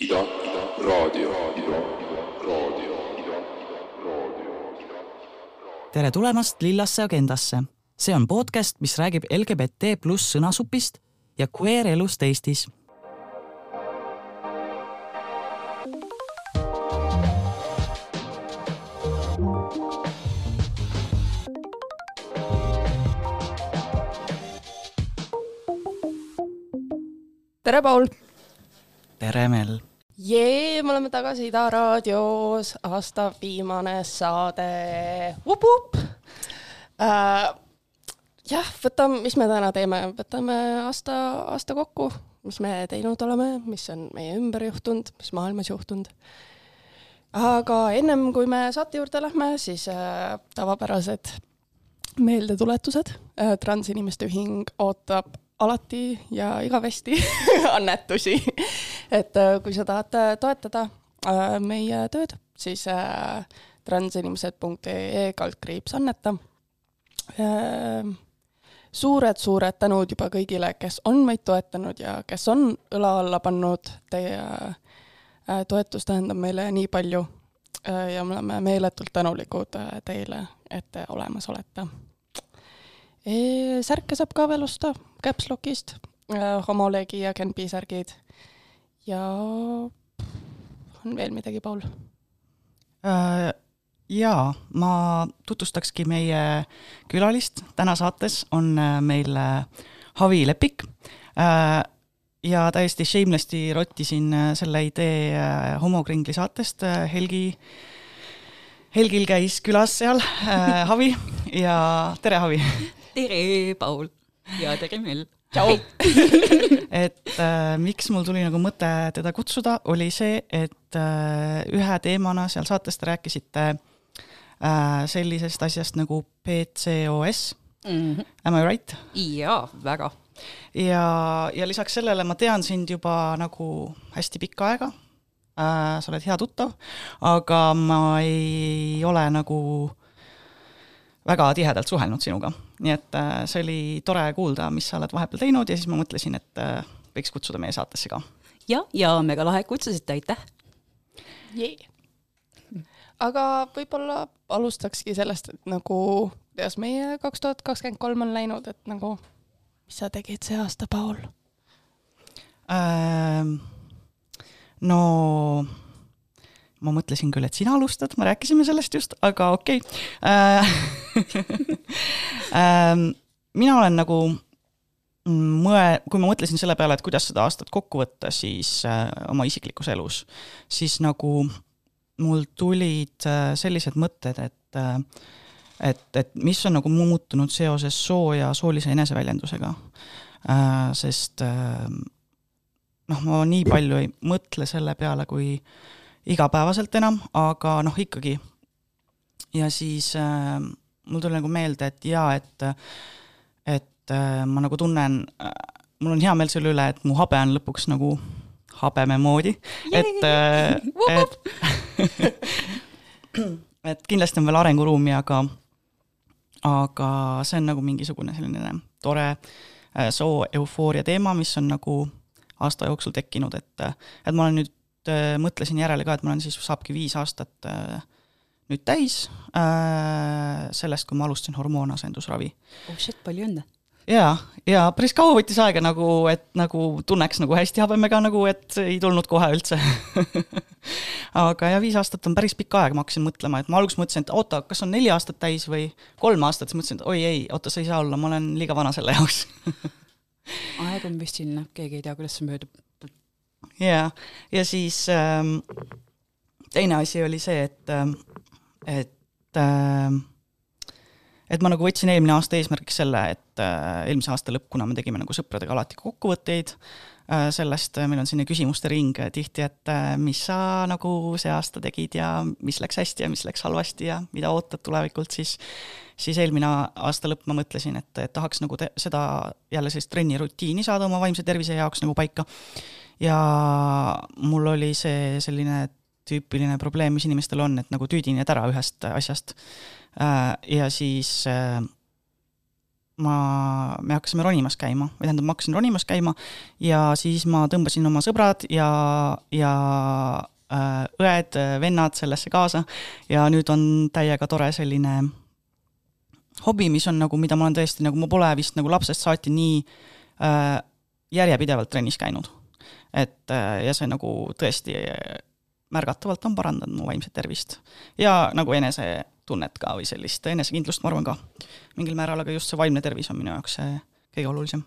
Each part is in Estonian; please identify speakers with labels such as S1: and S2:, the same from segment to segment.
S1: Ida, Ida, raadio, Ida, raadio, Ida, raadio.
S2: tere tulemast Lillasse agendasse. see on podcast, mis räägib LGBT pluss sõnasupist ja queer elust Eestis.
S3: tere, Paul!
S2: Tere, Mel!
S3: jee, me oleme tagasi Ida raadios, aasta viimane saade. vup-vup äh,. jah, võtame, mis me täna teeme, võtame aasta, aasta kokku, mis me teinud oleme, mis on meie ümber juhtunud, mis maailmas juhtunud. aga ennem kui me saate juurde lähme, siis äh, tavapärased meeldetuletused äh,. transinimeste ühing ootab alati ja igavesti annetusi. Et äh, kui sa tahad äh, toetada äh, meie tööd, siis transinimesed.ee kaldkriips anneta. suured-suured tänud juba kõigile, kes on meid toetanud ja kes on õla alla pannud. Teie toetus tähendab meile nii palju ja me oleme meeletult tänulikud teile, et te olemas olete särke saab ka veel osta Caps Lockist, homolegi ja Genbi särgid. Ja on veel midagi, Paul?
S2: Jaa, ma tutvustakski meie külalist, täna saates on meil Havi Lepik ja täiesti shamelessly rottisin selle idee homokringli saatest, Helgi Helgil käis külas seal äh,, Havi ja tere, Havi!
S4: tere, Paul ja tere, Mel.
S3: Tšau
S2: et äh, miks mul tuli nagu mõte teda kutsuda, oli see, et äh, ühe teemana seal saates te rääkisite äh, sellisest asjast nagu PCOS mm. -hmm. Am I right?
S4: jaa, väga.
S2: ja, ja lisaks sellele ma tean sind juba nagu hästi pikka aega äh,. sa oled hea tuttav, aga ma ei ole nagu väga tihedalt suhelnud sinuga nii et äh, see oli tore kuulda, mis sa oled vahepeal teinud ja siis ma mõtlesin, et äh, võiks kutsuda meie saatesse ka.
S4: ja, ja mega lahe, et kutsusite, aitäh
S3: yeah.. aga võib-olla alustakski sellest, et nagu, kuidas meie kaks tuhat kakskümmend kolm on läinud, et nagu, mis sa tegid see aasta, Paul
S2: ähm,? no ma mõtlesin küll, et sina alustad, me rääkisime sellest just, aga okei okay. ähm,. mina olen nagu mõe-, kui ma mõtlesin selle peale, et kuidas seda aastat kokku võtta, siis äh, oma isiklikus elus, siis nagu mul tulid äh, sellised mõtted, et äh, et, et mis on nagu muutunud seoses soo ja soolise eneseväljendusega äh,. sest äh, noh, ma nii palju ei mõtle selle peale, kui äh, igapäevaselt enam, aga noh, ikkagi. ja siis äh, mul tuli nagu meelde, et jaa, et, et äh, ma nagu tunnen äh,, mul on hea meel selle üle, et mu habe on lõpuks nagu habeme moodi, et äh,, et et kindlasti on veel arenguruumi, aga aga see on nagu mingisugune selline tore äh, soo eufooria teema, mis on nagu aasta jooksul tekkinud, et et ma olen nüüd äh, mõtlesin järele ka, et ma olen siis, saabki viis aastat äh, nüüd täis äh, sellest, kui ma alustasin hormoonasendusravi.
S4: oh shit, palju õnne!
S2: jaa, ja päris kaua võttis aega nagu, et nagu tunneks nagu hästi habemega nagu, et ei tulnud kohe üldse aga ja viis aastat on päris pikk aeg, ma hakkasin mõtlema, et ma alguses mõtlesin, et oota, kas on neli aastat täis või kolm aastat, siis mõtlesin, et oi ei, oota, see ei saa olla, ma olen liiga vana selle jaoks
S4: aeg on vist siin, keegi ei tea, kuidas see möödub
S2: jaa, ja siis ähm, teine asi oli see, et, ähm, et ähm, et ma nagu võtsin eelmine aasta eesmärgiks selle, et äh, eelmise aasta lõpp, kuna me tegime nagu sõpradega alati kokkuvõtteid äh, sellest, meil on selline küsimuste ring tihti, et äh, mis sa nagu see aasta tegid ja mis läks hästi ja mis läks halvasti ja mida ootad tulevikult, siis siis eelmine aasta lõpp ma mõtlesin, et, et tahaks nagu te, seda jälle sellist trennirutiini saada oma vaimse tervise jaoks nagu paika ja mul oli see selline tüüpiline probleem, mis inimestel on, et nagu tüüdined ära ühest asjast. Äh, ja siis äh, ma, me hakkasime ronimas käima, või tähendab, ma hakkasin ronimas käima ja siis ma tõmbasin oma sõbrad ja, ja äh, õed, vennad sellesse kaasa ja nüüd on täiega tore selline hobi, mis on nagu, mida ma olen tõesti nagu, ma pole vist nagu lapsest saati nii äh, järjepidevalt trennis käinud. Et äh, ja see nagu tõesti märgatavalt on parandanud mu vaimset tervist. Ja nagu enesetunnet ka või sellist enesekindlust, ma arvan ka. Mingil määral, aga just see vaimne tervis on minu jaoks see kõige olulisem.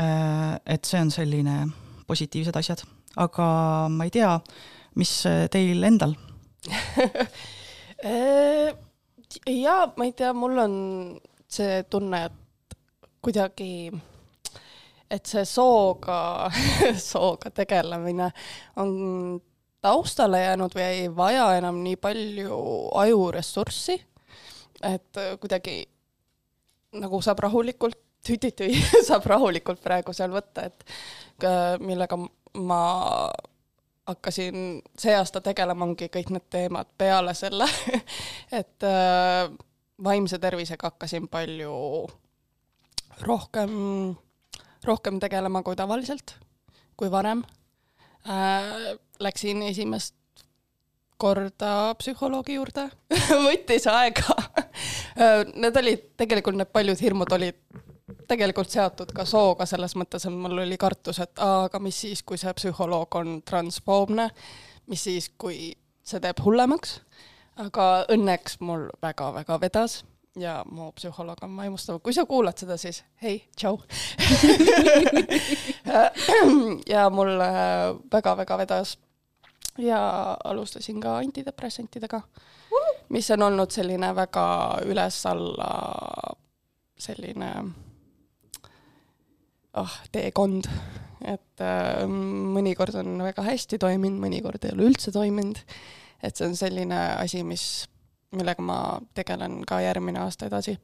S2: Äh, et see on selline positiivsed asjad, aga ma ei tea, mis teil endal?
S3: Jaa, ma ei tea, mul on see tunne, et kuidagi, et see sooga sooga tegelemine on taustale jäänud või ei vaja enam nii palju ajuressurssi, et kuidagi nagu saab rahulikult, tüti-tüi, saab rahulikult praegu seal võtta, et millega ma hakkasin see aasta tegelema, ongi kõik need teemad peale selle et äh, vaimse tervisega hakkasin palju rohkem, rohkem tegelema kui tavaliselt, kui varem. Äh,. Läksin esimest korda psühholoogi juurde võttis aega. Need olid, tegelikult need paljud hirmud olid tegelikult seotud ka sooga, selles mõttes, et mul oli kartus, et aa, aga mis siis, kui see psühholoog on transfoobne, mis siis, kui see teeb hullemaks, aga õnneks mul väga-väga vedas ja mu psühholoog on vaimustav, kui sa kuulad seda, siis hei, tšau. Ja mul väga-väga vedas. Ja alustasin ka antidepressantidega, mis on olnud selline väga üles-alla selline oh, teekond, et äh, mõnikord on väga hästi toiminud, mõnikord ei ole üldse toiminud. et see on selline asi, mis, millega ma tegelen ka järgmine aasta edasi.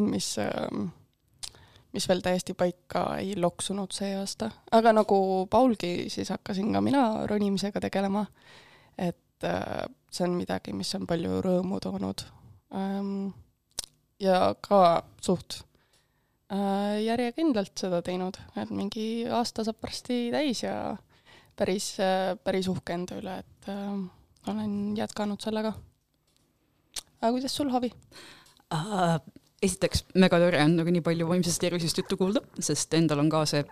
S3: mis äh, mis veel täiesti paika ei loksunud see aasta, aga nagu Paulgi, siis hakkasin ka mina ronimisega tegelema. et äh, see on midagi, mis on palju rõõmu toonud ähm,. ja ka suht Äh, järjekindlalt seda teinud, et mingi aasta saab varsti täis ja päris, äh, päris uhke enda üle, et olen jätkanud sellega. Aga kuidas sul, Havi
S4: uh,? esiteks, mega tore on nagu nii palju vaimsest tervisest juttu kuulda, sest endal on ka see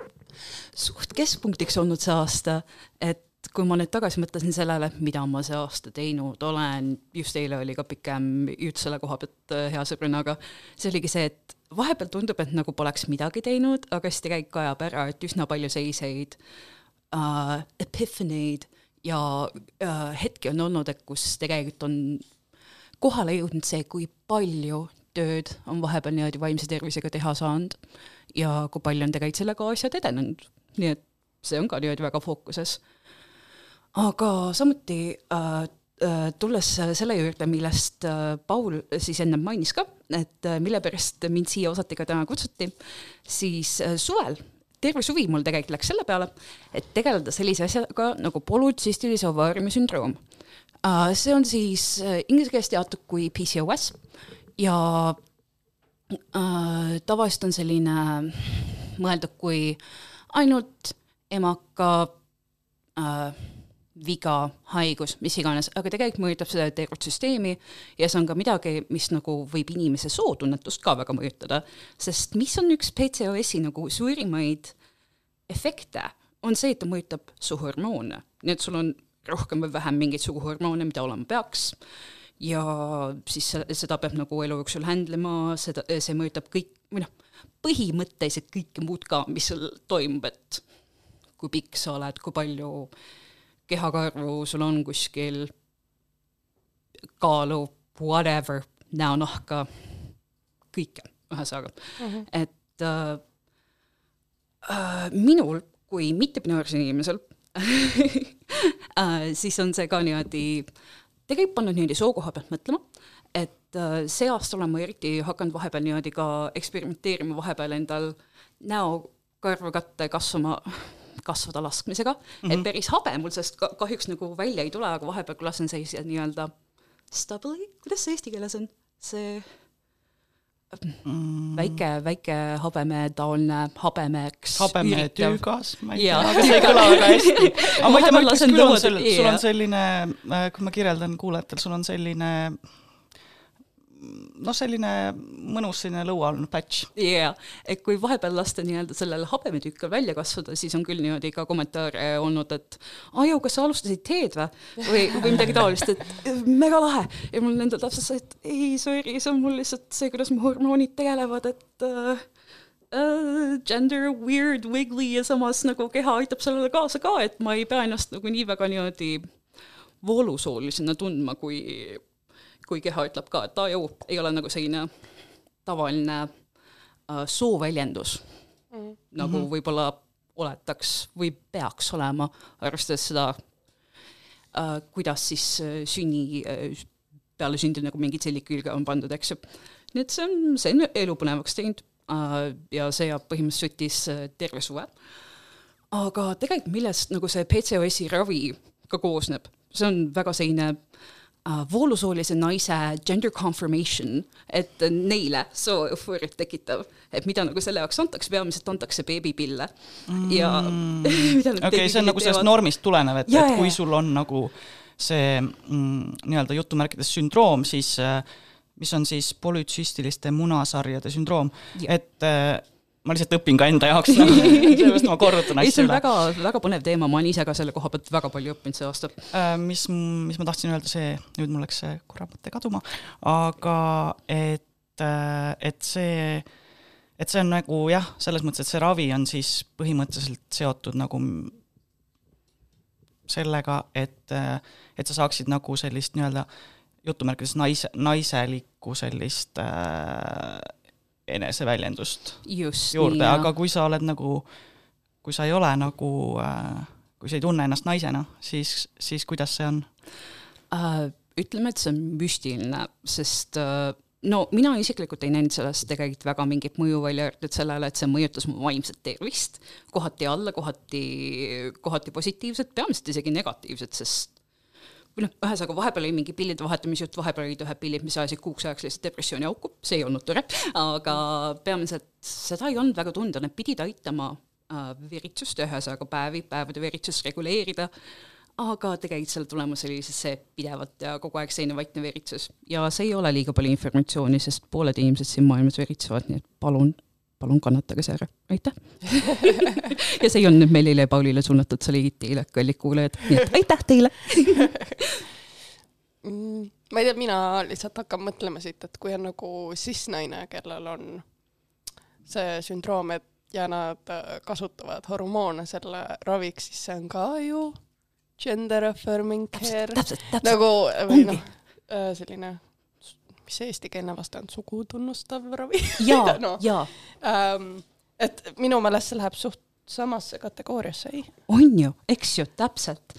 S4: suht keskpunktiks olnud see aasta, et kui ma nüüd tagasi mõtlesin sellele, mida ma see aasta teinud olen, just eile oli ka pikem jutt selle koha pealt hea sõbrannaga, see oligi see, et vahepeal tundub, et nagu poleks midagi teinud, aga siis tegelikult ajab ära, et üsna palju selliseid uh, epiphany'd ja uh, hetki on olnud, et kus tegelikult on kohale jõudnud see, kui palju tööd on vahepeal niimoodi vaimse tervisega teha saanud ja kui palju on tegelikult sellega asjad edenenud. nii et see on ka niimoodi väga fookuses. aga samuti uh, Äh, tulles selle juurde, millest äh, Paul siis ennem mainis ka, et äh, mille pärast mind siia osati ka täna kutsuti, siis suvel terve suvi mul tegelikult läks selle peale, et tegeleda sellise asjaga nagu polütsistilise ovaariumi sündroom. See on siis inglise keeles teatud kui PCOS ja äh, tavaliselt on selline mõeldud kui ainult emaka äh, viga, haigus, mis iganes, aga tegelikult mõjutab seda tervet süsteemi ja see on ka midagi, mis nagu võib inimese sootunnetust ka väga mõjutada, sest mis on üks PCOS-i nagu suurimaid efekte, on see, et ta mõjutab suhormoone, nii et sul on rohkem või vähem mingeid suguhormoone, mida olema peaks, ja siis seda peab nagu elu jooksul handle ima, seda, see mõjutab kõik, või noh, põhimõtteliselt kõike muud ka, mis sul toimub, et kui pikk sa oled, kui palju kehakarvu sul on kuskil, kaalu, whatever, näonahka, kõike, ühesõnaga mm. -hmm. et äh, äh, minul kui mittepinaarsel inimesel siis on see ka niimoodi, tegelikult pannud niimoodi soo koha pealt mõtlema, et äh, see aasta olen ma eriti hakanud vahepeal niimoodi ka eksperimenteerima vahepeal endal näokarvakatte kasvama kasvada laskmisega mm, -hmm. et mhm. päris habe mul sellest ka kahjuks nagu välja ei tule, aga vahepeal lasen sellise nii-öelda stubbly, kuidas see eesti keeles on, see
S2: mm.
S4: väike, väike habemetaoline habemeks
S2: habemetüügas, ma ei tea, aga see ei kõla väga hästi. aga ma ei tea, ma ütleks küll, on
S4: tõmmata
S2: sul, on selline, kui ma kirjeldan kuulajatele, sul on selline noh, selline mõnus selline lõuaalune patch.
S4: jaa, et kui vahepeal lasta nii-öelda sellel habemetükkal välja kasvada, siis on küll niimoodi ka kommentaare olnud, et aju, kas sa alustasid teed või? või, või midagi taolist, et mega lahe. ja mul endal täpselt see, et ei, sorry, see on mul lihtsalt see, kuidas mu hormoonid tegelevad, et äh, äh, gender weird, wiggly ja samas nagu keha aitab sellele kaasa ka, et ma ei pea ennast nagu nii väga niimoodi voolusoolisena tundma, kui kui keha ütleb ka, et aa jõu, ei ole nagu selline tavaline äh, sooväljendus mm., nagu mm -hmm. võib-olla oletaks või peaks olema, arvestades seda äh,, kuidas siis äh, sünni äh,, peale sündi nagu mingid sellid külge on pandud, eks ju. nii et see on, see on elu põnevaks teinud äh, ja see jääb põhimõtteliselt võttis äh, terve suve. aga tegelikult millest nagu see PCOS-i ravi ka koosneb, see on väga selline uh, voolusoolise naise gender confirmation, et neile soo eufooriat tekitav, et mida nagu selle jaoks antakse, peamiselt antakse beebipille. Ja need
S2: okei, see on nagu sellest
S4: teevad.
S2: normist tulenev, et, et kui sul on nagu see mm, nii-öelda jutumärkides sündroom, siis äh, mis on siis polütsüstiliste munasarjade sündroom, et äh, ma lihtsalt õpin ka enda jaoks, sellepärast ma korrutan
S4: ei,
S2: asju
S4: see on
S2: üle.
S4: väga, väga põnev teema, ma olen ise ka selle koha pealt väga palju õppinud see aasta.
S2: Äh, mis, mis ma tahtsin öelda, see, nüüd mul läks see korra mõte kaduma, aga et, et see, et see on nagu jah, selles mõttes, et see ravi on siis põhimõtteliselt seotud nagu sellega, et, et sa saaksid nagu sellist nii-öelda jutumärkides naise, naiselikku sellist äh, eneseväljendust
S4: just
S2: juurde, aga kui sa oled nagu, kui sa ei ole nagu äh,, kui sa ei tunne ennast naisena, siis, siis kuidas see on?
S4: äh, ütleme, et see on müstiline, sest äh, no mina isiklikult ei näinud sellest tegelikult väga mingit mõju välja arvatud sellele, et see mõjutas mu vaimset tervist, kohati alla, kohati, kohati positiivset, peamiselt isegi negatiivset, sest või noh, ühesõnaga vahepeal oli mingi pillide vahetamise jutt, vahepeal olid ühed pillid, mis ajasid kuuks ajaks lihtsalt depressiooni auku, see ei olnud tore, aga peamiselt seda ei olnud väga tunda, need pidid aitama äh, veritsust, ühesõnaga päevi, päevade veritsust reguleerida, aga tegelikult selle tulemus oli siis see pidevalt ja kogu aeg selline vaikne veritsus. Ja see ei ole liiga palju informatsiooni, sest pooled inimesed siin maailmas veritsevad, nii et palun, palun kannatage see ära, aitäh. ja see ei olnud nüüd Melile ja Paulile suunatud, see oli teile, kallid kuulajad, nii et aitäh teile.
S3: Mm, ma ei tea, mina lihtsalt hakkan mõtlema siit, et kui on nagu cis-naine, kellel on see sündroom, et ja nad äh, kasutavad hormoone selle raviks, siis see on ka ju gender affirming care. nagu või noh, selline, mis see eestikeelne vaste on, sugu tunnustav ravi
S4: jaa
S3: no.,
S4: jaa,
S3: ähm,. et minu meelest see läheb suht samasse kategooriasse, ei,
S4: on ju, eks ju, täpselt.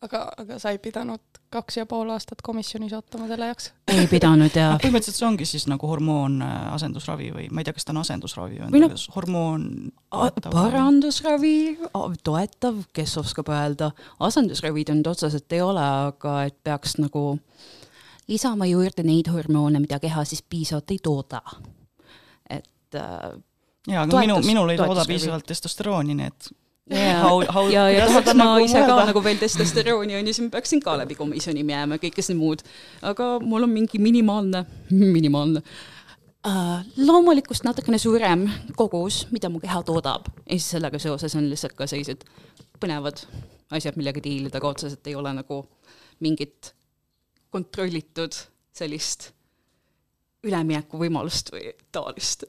S3: aga, aga sa ei pidanud kaks ja pool aastat komisjonis ootama selle jaoks?
S4: ei pidanud ja
S2: noh, põhimõtteliselt see ongi siis nagu hormoon äh, asendusravi või ma ei tea, kas ta on asendusravi
S4: Või
S2: või
S4: noh-
S2: no, hormoon
S4: parandusravi, toetav, kes oskab öelda, asendusravid nüüd otseselt ei ole, aga et peaks nagu lisama juurde neid hormoone, mida keha siis piisavalt ei tooda. et äh,
S2: jaa, aga minu,
S4: toetus-
S2: minul ei tooda piisavalt testosterooni, nii et
S4: ja
S2: How- how-
S4: ja, ja tahaks ma
S2: nagu
S4: ise ka nagu veel testosterooni on ju, siis ma peaksin ka läbi komisjoni minema ja kõike seda muud. aga mul on mingi minimaalne, minimaalne uh, loomulikust natukene suurem kogus, mida mu keha toodab ja siis sellega seoses on lihtsalt ka sellised põnevad asjad, millega diilida, aga otseselt ei ole nagu mingit kontrollitud sellist üleminekuvõimalust või taolist.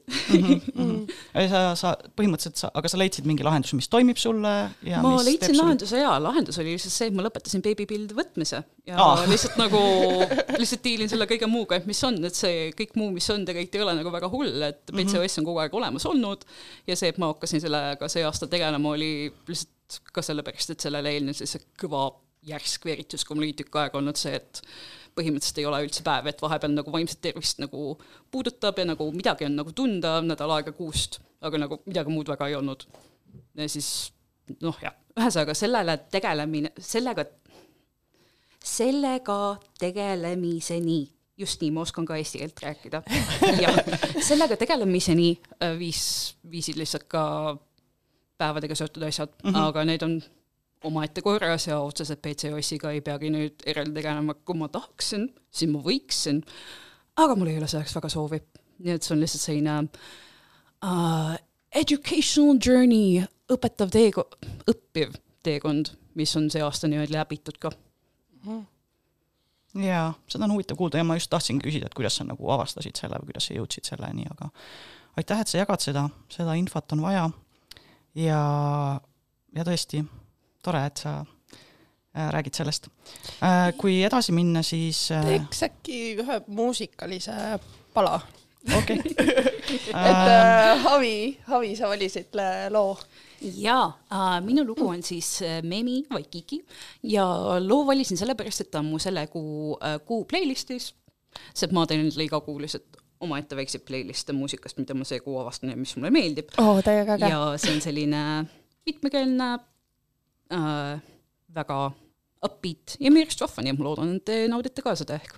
S2: Ei, sa, sa põhimõtteliselt sa, aga sa leidsid mingi lahenduse, mis toimib sulle ja
S4: ma leidsin
S2: teeb sulle-
S4: lahenduse ja lahendus oli lihtsalt see, et ma lõpetasin beebipillide võtmise ja
S2: Aa.
S4: oh. lihtsalt nagu, lihtsalt diilin selle kõige muuga, et mis on, et see kõik muu, mis on, tegelikult ei ole nagu väga hull, et
S2: Mhm.
S4: PCOS on kogu aeg olemas olnud ja see, et ma hakkasin sellega see aasta tegelema, oli lihtsalt ka sellepärast, et sellele eelnes see kõva järsk veeritus, kui mul oli tükk aega olnud see, et põhimõtteliselt ei ole üldse päev, et vahepeal nagu vaimset tervist nagu puudutab ja nagu midagi on nagu tunda nädal aega kuust, aga nagu midagi muud väga ei olnud. ja siis noh, jah, ühesõnaga sellele tegelemine, sellega, sellega tegelemiseni just nii, ma oskan ka eesti keelt rääkida. jah, sellega tegelemiseni äh, viis, viisid lihtsalt ka päevadega seotud asjad mm, -hmm. aga need on omaette korras ja otseselt BCOS-iga ei peagi nüüd eraldi tegelema, kui ma tahaksin, siis ma võiksin, aga mul ei ole selleks väga soovi. nii et see on lihtsalt selline uh, educational journey, õpetav teekond, õppiv teekond, mis on see aasta niimoodi läbitud ka mm. -hmm
S2: jaa, seda on huvitav kuulda ja ma just tahtsingi küsida, et kuidas sa nagu avastasid selle või kuidas sa jõudsid selleni, aga aitäh, et sa jagad seda, seda infot on vaja ja, ja tõesti, tore, et sa äh, räägid sellest äh,. kui edasi minna, siis
S3: äh... teeks äkki ühe muusikalise pala.
S2: okei.
S3: et äh, Havi, Havi, sa valisid loo
S4: jaa äh,, minu lugu on siis Memi Vaikiki ja loo valisin sellepärast, et ta on mu selle kuu kuu playlist'is, sest ma teen endale iga kuu lihtsalt omaette väikseid playlist'e muusikast, mida ma see kuu avastan ja mis mulle meeldib
S3: oh,.
S4: ja see on selline mitmekeelne väga upbeat ja vahva, nii et ma loodan, et te naudite ka seda ehk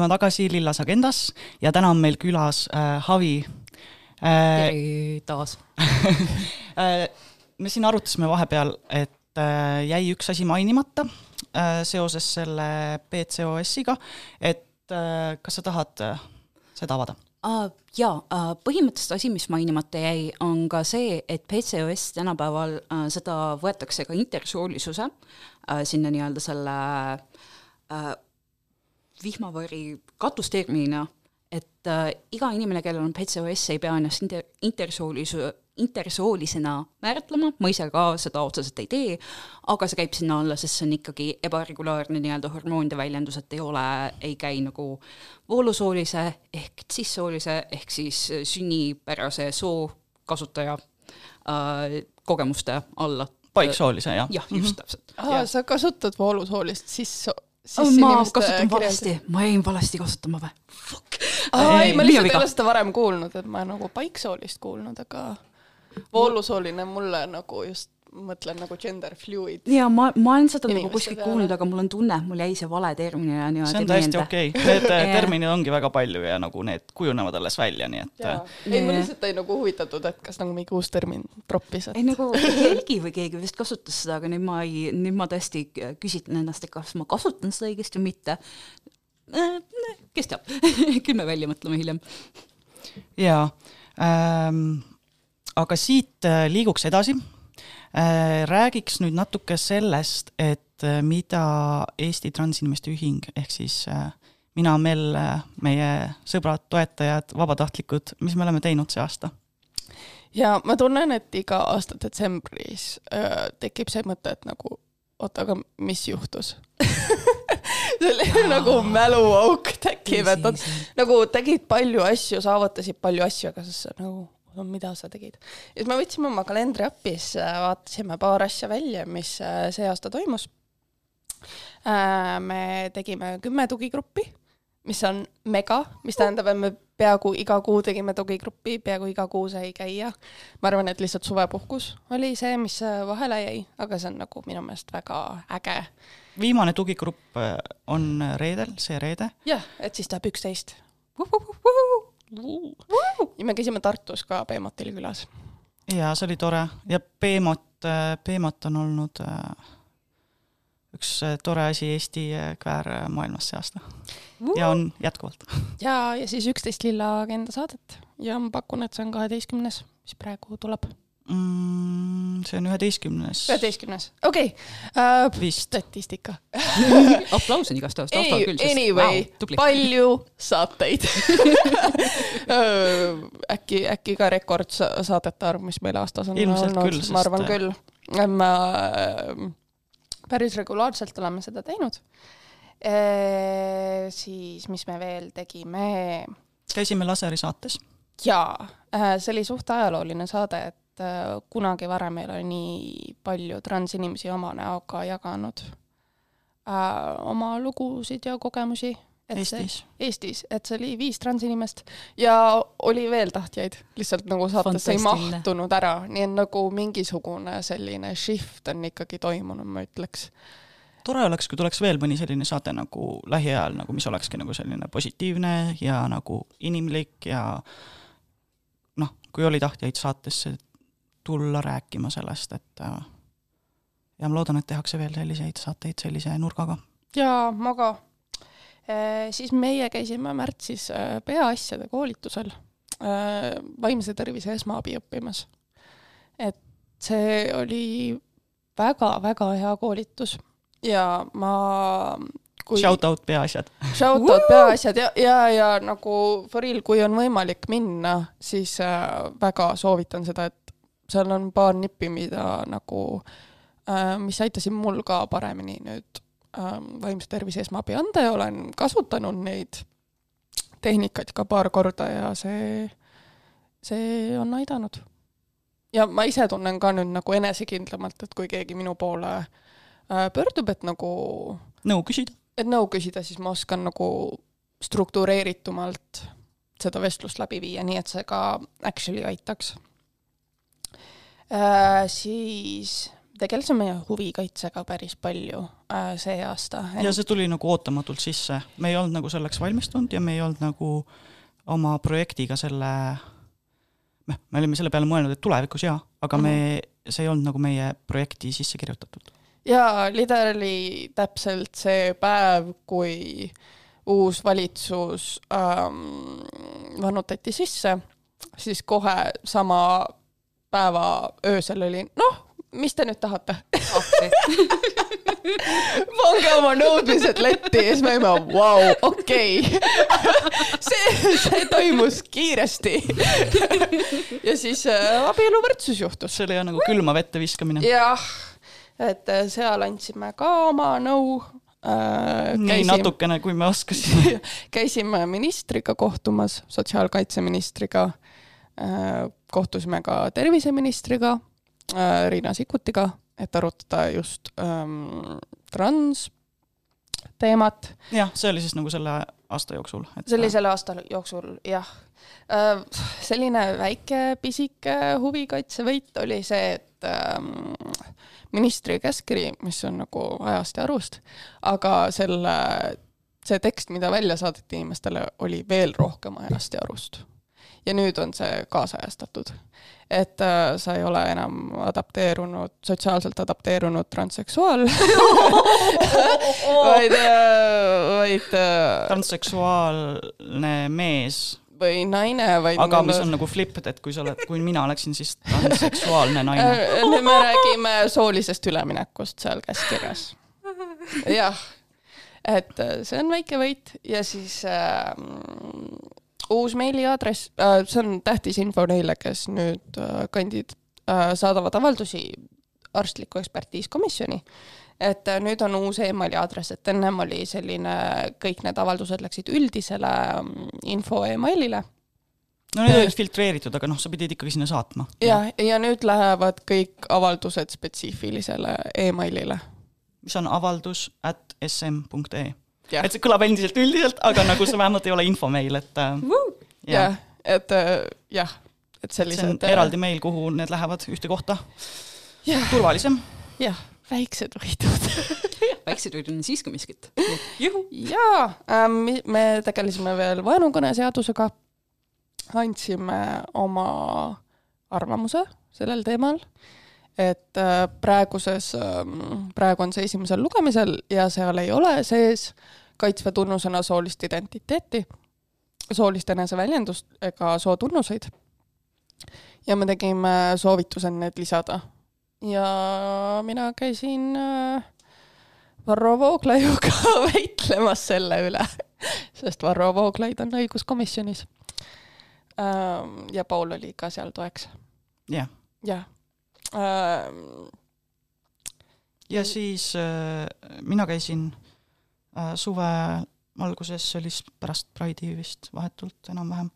S2: oleme tagasi Lillas Agendas ja täna on meil külas äh, Havi äh,.
S4: tere taas.
S2: Äh, me siin arutasime vahepeal, et äh, jäi üks asi mainimata äh, seoses selle BCOS-iga, et äh, kas sa tahad äh, seda avada?
S4: Uh, jaa uh,, põhimõtteliselt asi, mis mainimata jäi, on ka see, et PCOS tänapäeval uh, seda võetakse ka intersoolisuse uh, sinna nii-öelda selle uh, vihmavari katusterminina, et uh, iga inimene, kellel on PCOS, ei pea ennast inter-, intersoolisu-, intersoolisena määratlema, ma ise ka seda otseselt ei tee, aga see käib sinna alla, sest see on ikkagi ebaregulaarne nii-öelda hormoonide väljendus, et ei ole, ei käi nagu voolusoolise ehk cissoolise ehk siis sünnipärase soo kasutaja äh, kogemuste alla.
S2: paiksoolise, jah?
S4: jah, just täpselt.
S3: aa, sa kasutad voolusoolist sisse, sisse
S4: ma kasutan
S3: kirjeldust?
S4: valesti, ma jäin valesti kasutama või?
S3: aa, ei, ma lihtsalt ei ole seda varem kuulnud, et ma nagu paiksoolist kuulnud, aga voolusooline mulle nagu just mõtlen nagu gender fluid.
S4: ja ma, ma olen seda nagu kuskilt kuulnud, aga mul on tunne, et mul jäi see vale termin ja niimoodi
S2: see on täiesti okei okay., need äh, terminid ongi väga palju ja nagu need kujunevad alles välja, nii et äh,
S3: ei, ma lihtsalt olin nagu huvitatud, et kas nagu mingi uus termin troppis,
S4: ei
S3: et
S4: nagu Helgi või keegi vist kasutas seda, aga nüüd ma ei, nüüd ma tõesti küsitlen ennast, et kas ma kasutan seda õigesti või mitte. kes teab, küll me välja mõtleme hiljem.
S2: jaa ähm,, aga siit äh, liiguks edasi äh,. Räägiks nüüd natuke sellest, et äh, mida Eesti Transinimeste Ühing ehk siis äh, mina, Mel, meie sõbrad, toetajad, vabatahtlikud, mis me oleme teinud see aasta?
S3: ja ma tunnen, et iga aasta detsembris öö, tekib see mõte, et nagu oota, aga mis juhtus? See oli nagu mäluauk tekib, et nad nagu tegid palju asju, saavutasid palju asju, aga siis nagu, mida sa tegid. ja siis me võtsime oma kalendri siis äh, vaatasime paar asja välja, mis äh, see aasta toimus. me tegime kümme tugigruppi, mis on mega, mis tähendab, et me peaaegu iga kuu tegime tugigruppi, peaaegu iga kuu sai käia. ma arvan, et lihtsalt suvepuhkus oli see, mis äh, vahele jäi, aga see on nagu minu meelest väga äge
S2: viimane tugigrupp äh, on reedel, see reede.
S3: jah, et siis tahab üksteist. Ja me käisime Tartus ka Beemotil külas.
S2: ja see oli tore ja Beemot, Beemot on olnud äh, üks äh, tore asi Eesti äh, kväärmaailmas see aasta ja on jätkuvalt.
S3: ja, ja siis üksteist lilla agenda saadet ja ma pakun, et see on kaheteistkümnes, mis praegu tuleb.
S2: mm,. see on üheteistkümnes
S3: üheteistkümnes, okei okay..
S2: vist.
S3: statistika.
S4: aplaus on igast taustal küll,
S3: Anyway
S4: tubli.
S3: palju saateid äkki, äkki ka rekordsaadete arv, mis meil aastas on
S2: Ilmselt
S3: olnud
S2: küll,,
S3: ma arvan
S2: sest-
S3: küll. ma äh, päris regulaarselt oleme seda teinud. siis, mis me veel tegime
S2: käisime laseri saates.
S3: jaa, see oli suht ajalooline saade, et äh, kunagi varem ei ole nii palju transinimesi oma näoga jaganud äh, oma lugusid ja kogemusi.
S2: Eestis.
S3: Eestis, et see oli viis transinimest ja oli veel tahtjaid, lihtsalt nagu saatesse ei mahtunud ära, nii et nagu mingisugune selline shift on ikkagi toimunud, ma ütleks.
S2: tore oleks, kui tuleks veel mõni selline saade nagu lähiajal nagu, mis olekski nagu selline positiivne ja nagu inimlik ja noh, kui oli tahtjaid saatesse tulla rääkima sellest, et äh, ja ma loodan, et tehakse veel selliseid saateid sellise nurgaga.
S3: ja ma ka. siis meie käisime märtsis äh, peaasjade koolitusel äh, vaimse tervise esmaabi õppimas. et see oli väga-väga hea koolitus ja ma kui
S2: Shout out peaasjad.
S3: shout out peaasjad ja, ja, ja nagu for real, kui on võimalik minna, siis äh, väga soovitan seda, et seal on paar nippi, mida nagu äh,, mis aitasid mul ka paremini nüüd äh, vaimse tervise esmaabi anda ja olen kasutanud neid tehnikaid ka paar korda ja see, see on aidanud. ja ma ise tunnen ka nüüd nagu enesekindlamalt, et kui keegi minu poole äh, pöördub, et nagu
S2: nõu küsida.
S3: et nõu küsida, siis ma oskan nagu struktureeritumalt seda vestlust läbi viia, nii et see ka actually aitaks äh,. siis tegelesime huvikaitsega päris palju äh, see aasta.
S2: ja see tuli nagu ootamatult sisse, me ei olnud nagu selleks valmistunud ja me ei olnud nagu oma projektiga selle, noh, me olime selle peale mõelnud, et tulevikus jaa, aga me, see ei olnud nagu meie projekti sisse kirjutatud.
S3: jaa, literally täpselt see päev, kui uus valitsus ähm, vannutati sisse, siis kohe sama päeva öösel oli, noh, mis te nüüd tahate? pange oma nõudmised letti ja siis me olime, vau, okei. see, see toimus kiiresti. ja siis äh, abieluvõrdsus juhtus.
S2: see oli jah nagu külma vette viskamine.
S3: jah, et äh, seal andsime ka oma nõu äh,.
S2: nii natukene, kui me oskasime.
S3: käisime ministriga kohtumas, sotsiaalkaitseministriga kohtusime ka terviseministriga äh,, Riina Sikkutiga, et arutada just ähm, trans teemat.
S2: jah, see oli siis nagu selle aasta jooksul.
S3: see oli selle aasta jooksul jah. selline väike pisike huvikaitsevõit oli see, et ähm, ministri käskkiri, mis on nagu ajast ja arust, aga selle, see tekst, mida välja saadeti inimestele, oli veel rohkem ajast ja arust. Ja nüüd on see kaasajastatud. et äh, sa ei ole enam adapteerunud, sotsiaalselt adapteerunud transseksuaal, vaid, vaid äh,
S2: transseksuaalne mees,
S3: või naine, vaid
S2: aga mis on nagu flipped, et kui sa oled, kui mina oleksin siis transseksuaalne naine.
S3: Äh, me räägime soolisest üleminekust seal käskkirjas. jah, et äh, see on väike võit ja siis äh, uus meiliaadress äh,, see on tähtis info neile, kes nüüd äh, kandid äh, saadavad avaldusi arstliku ekspertiiskomisjoni. et äh, nüüd on uus emaili aadress, et ennem oli selline, kõik need avaldused läksid üldisele mm, info emailile
S2: no need olid filtreeritud, aga noh, sa pidid ikkagi sinna saatma.
S3: ja, ja nüüd lähevad kõik avaldused spetsiifilisele emailile.
S2: mis on avaldus at sm.ee. Et see kõlab endiselt üldiselt, aga nagu see vähemalt ei ole infomeil, et äh,
S3: jah, et äh, jah, et
S2: see on
S3: sellised.
S2: eraldi meil, kuhu need lähevad ühte kohta, turvalisem.
S3: jah, väiksed võidud.
S4: väiksed võidud on siiski miskit.
S3: jaa ähm,, me tegelesime veel vaenukõneseadusega, andsime oma arvamuse sellel teemal, et äh, praeguses, praegu on see esimesel lugemisel ja seal ei ole sees kaitsva tunnusena soolist identiteeti, soolist eneseväljendust ega sootunnuseid. ja me tegime soovituse need lisada ja mina käisin äh, Varro Vooglaiuga väitlemas selle üle, sest Varro Vooglaid on õiguskomisjonis. ja Paul oli ka seal toeks,
S2: jah,
S3: jah.
S2: ja siis äh, mina käisin suve alguses, see oli siis pärast Pride'i vist vahetult enam-vähem.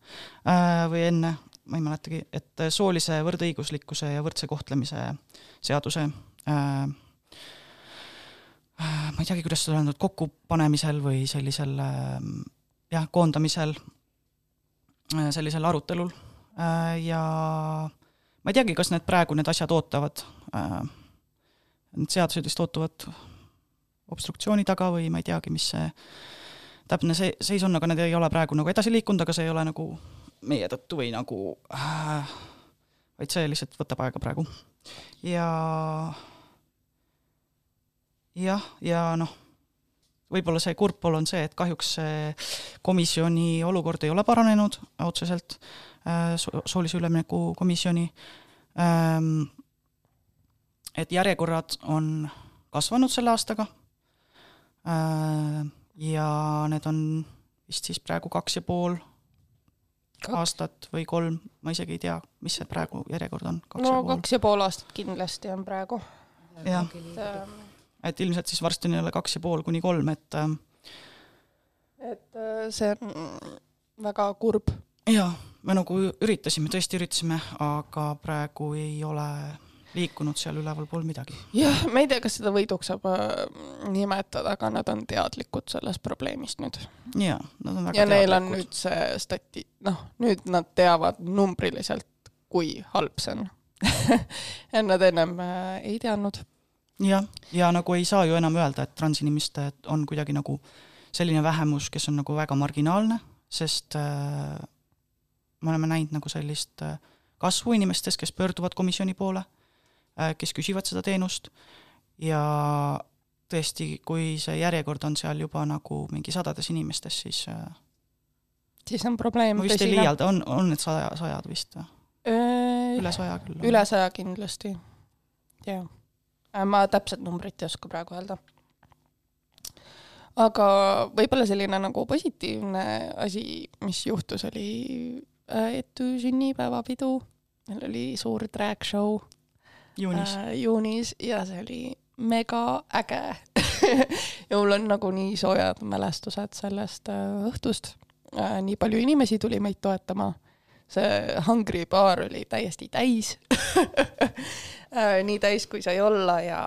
S2: Äh, või enne, ma ei mäletagi, et äh, soolise võrdõiguslikkuse ja võrdse kohtlemise seaduse äh, äh, ma ei teagi, kuidas seda öelda, kokkupanemisel või sellisel äh, jah, koondamisel äh, sellisel arutelul. Äh, ja ma ei teagi, kas need praegu need asjad ootavad äh, need seadused vist ootuvad obstruktsiooni taga või ma ei teagi, mis see täpne see seis on, aga need ei ole praegu nagu edasi liikunud, aga see ei ole nagu meie tõttu või nagu äh, vaid see lihtsalt võtab aega praegu. ja jah, ja noh, võib-olla see kurb pool on see, et kahjuks see komisjoni olukord ei ole paranenud otseselt äh,, soolise ülemineku komisjoni ähm, et järjekorrad on kasvanud selle aastaga ja need on vist siis praegu kaks ja pool aastat või kolm, ma isegi ei tea, mis see praegu järjekord on, kaks
S3: no
S2: ja pool.
S3: kaks ja pool aastat kindlasti on praegu.
S2: jah,
S3: et
S2: et ilmselt siis varsti on jälle kaks ja pool kuni kolm, et äh,
S3: äh, see on väga kurb.
S2: jaa, me nagu üritasime, tõesti üritasime, aga praegu ei ole liikunud seal ülevalpool midagi.
S3: jah, ma ei tea, kas seda võiduks saab äh, nimetada, aga nad on teadlikud sellest probleemist nüüd.
S2: jaa, nad on väga
S3: ja neil on
S2: teadlikud.
S3: nüüd see stati-, noh, nüüd nad teavad numbriliselt, kui halb see on. nad ennem äh, ei teadnud
S2: jah, ja nagu ei saa ju enam öelda, et transinimesed on kuidagi nagu selline vähemus, kes on nagu väga marginaalne, sest äh, me oleme näinud nagu sellist äh, kasvu inimestes, kes pöörduvad komisjoni poole kes küsivad seda teenust ja tõesti, kui see järjekord on seal juba nagu mingi sadades inimestes, siis äh,
S3: siis on probleem
S2: ma vist ei liialda, on, on need saja, sajad vist või? üle saja küll.
S3: üle saja kindlasti, jah. ma täpset numbrit ei oska praegu öelda. aga võib-olla selline nagu positiivne asi, mis juhtus, oli Eetu sünnipäevapidu. meil oli suur drag show
S2: juunis
S3: äh,, juunis ja see oli mega äge ja mul on nagu nii soojad mälestused sellest äh, õhtust äh,. nii palju inimesi tuli meid toetama. see Hungry baar oli täiesti täis äh, nii täis, kui sai olla ja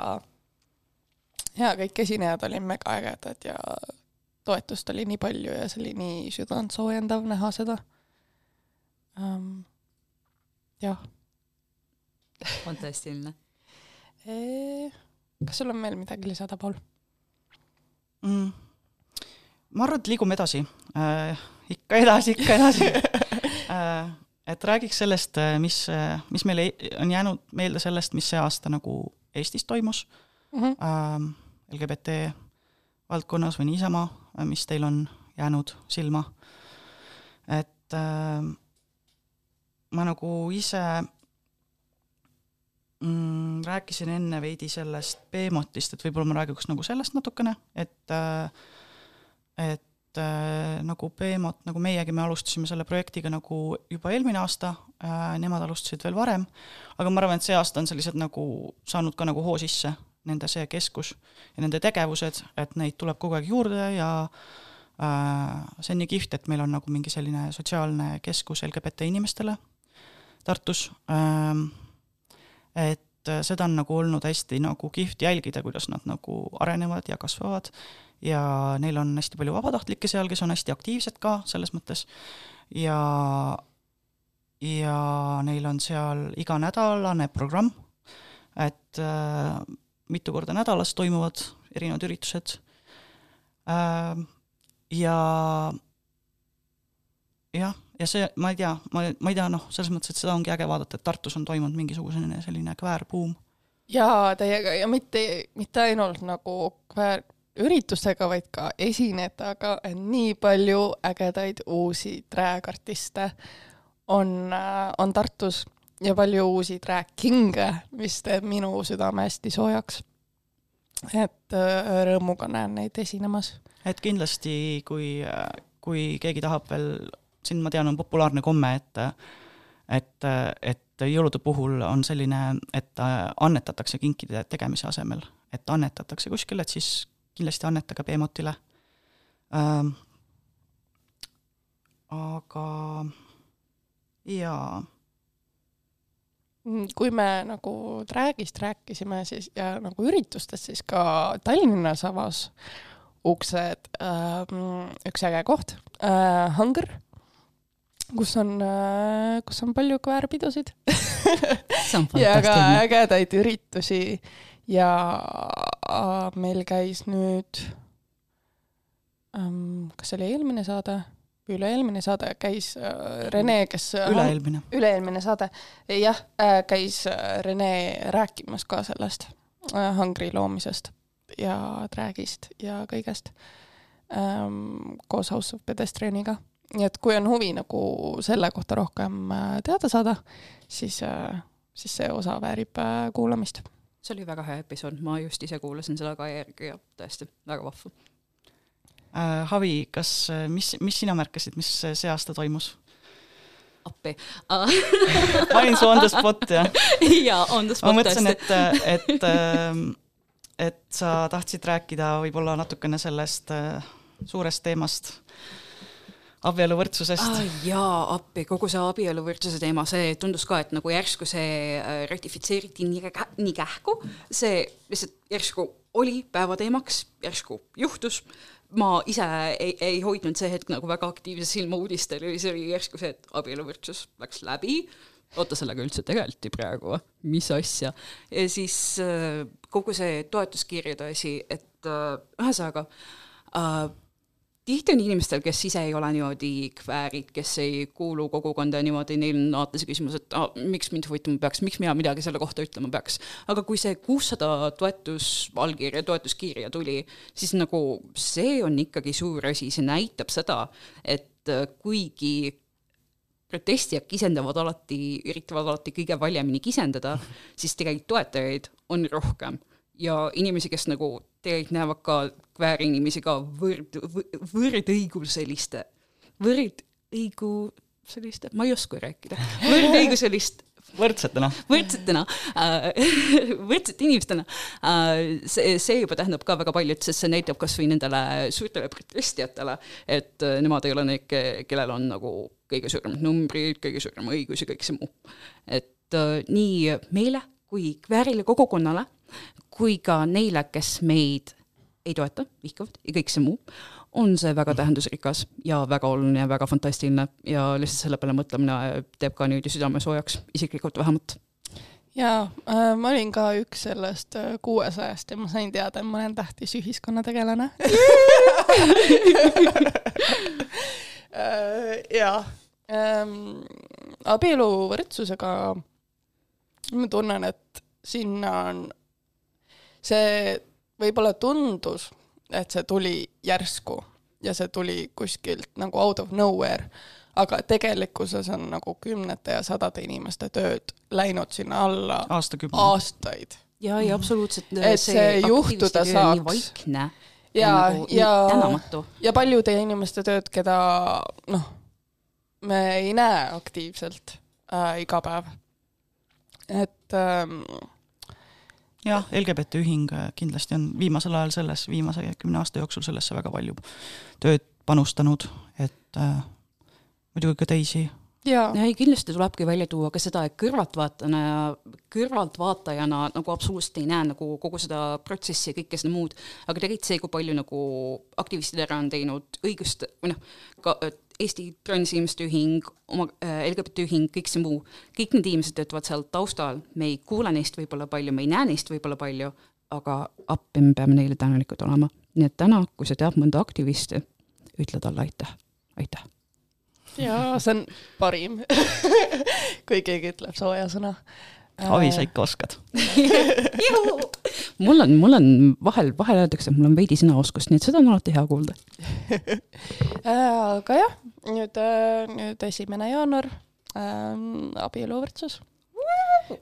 S3: ja kõik esinejad olid mega ägedad ja toetust oli nii palju ja see oli nii südantsoojendav näha seda um,. jah.
S4: Fantastiline
S3: e kas sul on veel midagi lisada, Paul
S2: mm.? ma arvan, et liigume edasi äh,. ikka edasi, ikka edasi äh, et räägiks sellest, mis, mis meile on jäänud meelde sellest, mis see aasta nagu Eestis toimus mm -hmm. äh, LGBT valdkonnas või niisama, mis teil on jäänud silma. et äh, ma nagu ise mm, rääkisin enne veidi sellest Beemotist, et võib-olla ma räägiks nagu sellest natukene, et äh, et äh, nagu Beemot, nagu meiegi, me alustasime selle projektiga nagu juba eelmine aasta äh,, nemad alustasid veel varem, aga ma arvan, et see aasta on sellised nagu saanud ka nagu hoo sisse, nende see keskus ja nende tegevused, et neid tuleb kogu aeg juurde ja see on nii kihvt, et meil on nagu mingi selline sotsiaalne keskus LGBT inimestele Tartus äh,, et äh, seda on nagu olnud hästi nagu kihvt jälgida, kuidas nad nagu arenevad ja kasvavad ja neil on hästi palju vabatahtlikke seal, kes on hästi aktiivsed ka selles mõttes ja ja neil on seal iganädalane programm, et äh, mitu korda nädalas toimuvad erinevad üritused äh,. ja jah ja see, ma ei tea, ma, ma ei tea, noh, selles mõttes, et seda ongi äge vaadata, et Tartus on toimunud mingisugune selline kväärbuum.
S3: jaa, täiega ja mitte, mitte ainult nagu kväärüritustega, vaid ka esinejatega, nii palju ägedaid uusi drag-artiste on, on Tartus ja palju uusi drag-king'e, mis teeb minu südame hästi soojaks. et äh, rõõmuga näen neid esinemas.
S2: et kindlasti, kui, kui keegi tahab veel siin ma tean, on populaarne komme, et et, et jõulude puhul on selline, et annetatakse kinkide tegemise asemel, et annetatakse kuskile, et siis kindlasti annetage Beemotile ähm,. aga jaa.
S3: kui me nagu Dragist rääkisime, siis ja nagu üritustest, siis ka Tallinnas avas uksed ähm, üks äge koht äh,, Hunger kus on, äh, kus on palju kväärpidusid. Ja ka ägedaid üritusi. Ja äh, meil käis nüüd, ähm, kas see oli eelmine saade üle-eelmine saade, käis äh, Rene, kes
S2: üle-eelmine.
S3: üle-eelmine saade, jah, käis Rene rääkimas ka sellest Hungry loomisest ja Dragist ja kõigest ähm, koos House of Pedestrianiga nii et kui on huvi nagu selle kohta rohkem äh, teada saada, siis, äh, siis see osa väärib äh, kuulamist.
S4: see oli väga hea episood, ma just ise kuulasin seda ka järgi ja tõesti väga vahva
S2: äh,. Havi, kas, mis, mis sina märkasid, mis see aasta toimus?
S4: appi
S2: ma olin su on the spot, jah?
S4: jaa, on the spot
S2: ma mõtlesin, et, et, ähm, et sa tahtsid rääkida võib-olla natukene sellest suurest teemast abieluvõrdsusest
S4: ah,. jaa, appi, kogu see abieluvõrdsuse teema, see tundus ka, et nagu järsku see äh, ratifitseeriti nii, nii kähku, see lihtsalt järsku oli päevateemaks, järsku juhtus, ma ise ei, ei hoidnud see hetk nagu väga aktiivses silmauudistel ja siis oli järsku see, et abieluvõrdsus läks läbi, oota, sellega üldse tegeleti praegu või? mis asja? ja siis äh, kogu see toetuskirjade asi, et äh, ühesõnaga äh, tihti on inimestel, kes ise ei ole niimoodi kväärid, kes ei kuulu kogukonda niimoodi, neil on alati see küsimus, et ah, miks mind huvitama peaks, miks mina midagi selle kohta ütlema peaks. aga kui see kuussada toetusallkirja, toetuskirja tuli, siis nagu see on ikkagi suur asi, see näitab seda, et äh, kuigi protestijad kisendavad alati, üritavad alati kõige valjemini kisendada, siis tegelikult toetajaid on rohkem ja inimesi, kes nagu tegelikult näevad ka kväärinimesi ka võrd, võrdõiguseliste, võrdõigu, selliste, ma ei oska rääkida, võrdõiguselist
S2: võrdsetena.
S4: võrdsetena äh,, võrdsete inimestena äh,. see, see juba tähendab ka väga palju, et sest see näitab kas või nendele suurtele protestijatele, et äh, nemad ei ole need, kellel on nagu kõige suuremad numbrid, kõige suurem õigus ja kõik see muu. et äh, nii meile kui kväärile kogukonnale kui ka neile, kes meid ei toeta, vihkavad ja kõik see muu, on see väga tähendusrikas ja väga oluline ja väga fantastiline ja lihtsalt selle peale mõtlemine teeb ka niimoodi südame soojaks, isiklikult vähemalt.
S3: jaa äh,, ma olin ka üks sellest äh, kuuesajast ja ma sain teada, et ma olen tähtis ühiskonnategelane äh, jaa ähm,, abieluvõrdsusega ma tunnen, et sinna on see võib-olla tundus, et see tuli järsku ja see tuli kuskilt nagu out of nowhere, aga tegelikkuses on nagu kümnete ja sadade inimeste tööd läinud sinna alla aastaid.
S4: ja, ja absoluutselt.
S3: et see, juhtuda saaks. ja, nagu, ja, ja, ja paljude inimeste tööd, keda noh, me ei näe aktiivselt äh, iga päev. et ähm,
S2: jah, LGBT ühing äh, kindlasti on viimasel ajal selles, viimase kümne aasta jooksul sellesse väga palju tööd panustanud, et äh, muidugi ka teisi
S4: ja ei, kindlasti tulebki välja tuua ka seda, et kõrvaltvaatajana ja kõrvaltvaatajana nagu absoluutselt ei näe nagu kogu seda protsessi ja kõike seda muud, aga tegelikult see, kui palju nagu aktivistid ära on teinud õigust või noh, ka Eesti Transinimeste Ühing, oma äh, LGBT ühing, kõik see muu, kõik need inimesed töötavad seal taustal, me ei kuule neist võib-olla palju, me ei näe neist võib-olla palju, aga appi me peame neile tänulikud olema. nii et täna, kui sa tead mõnda aktivisti, ütle talle aitäh, aitäh.
S3: Jaa, see on parim kui keegi ütleb sooja sõna.
S2: Avi, sa ikka oskad.
S4: Mul on, mul on vahel, vahel öeldakse, et mul on veidi sõnaoskust, nii et seda on alati hea kuulda.
S3: Aga jah, nüüd, äh, nüüd esimene jaanuar ähm,, abieluvõrdsus.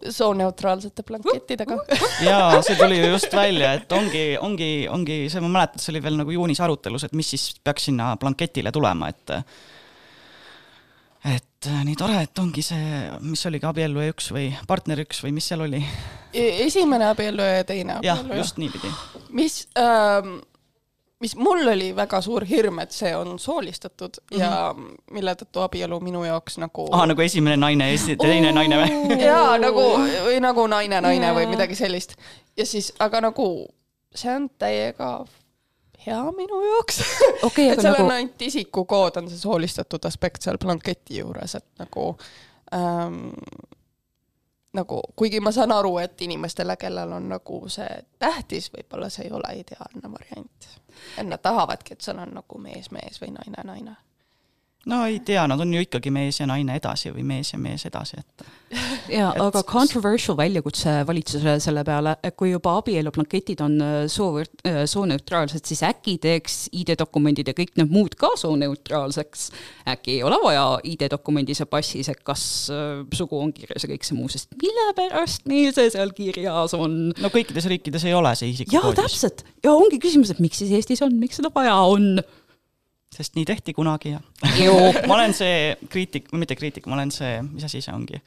S3: Sooneutraalsete blankettidega.
S2: Jaa, see tuli ju just välja, et ongi, ongi, ongi see, ma mäletan, see oli veel nagu juunis arutelus, et mis siis peaks sinna blanketile tulema, et et äh, nii tore, et ongi see, mis oligi abiellu ja üks või partner üks või mis seal oli?
S3: E, esimene abiellu ja teine
S2: abiellu. jah, just niipidi.
S3: mis ähm,, mis mul oli väga suur hirm, et see on soolistatud mm -hmm. ja mille tõttu abielu minu jaoks nagu.
S2: aa, nagu esimene naine ja teine naine
S3: või? jaa, nagu või nagu naine, naine yeah. või midagi sellist. ja siis, aga nagu see on täiega hea minu jaoks
S4: okay,
S3: et seal nagu... on ainult isikukood, on see soolistatud aspekt seal blanketi juures, et nagu ähm, nagu kuigi ma saan aru, et inimestele, kellel on nagu see tähtis, võib-olla see ei ole ideaalne variant. et nad tahavadki, et seal on nagu mees, mees või naine, naine
S2: no ei tea, nad on ju ikkagi mees ja naine edasi või mees ja mees edasi, et.
S4: ja et... aga controversial väljakutse valitsusele selle peale, kui juba abielublanketid on äh, soo, äh, sooneutraalsed, siis äkki teeks ID-dokumendid ja kõik need muud ka sooneutraalseks. äkki ei ole vaja ID-dokumendis ja passis, et kas äh, sugu on kirjas ja kõik see muu, sest mille pärast neil see seal kirjas on?
S2: no kõikides riikides ei ole see isikukoodis.
S4: jaa, täpselt ja ongi küsimus, et miks siis Eestis on, miks seda vaja on
S2: sest nii tehti kunagi ja ma olen see kriitik, mitte kriitik, ma olen see, mis asi see ongi?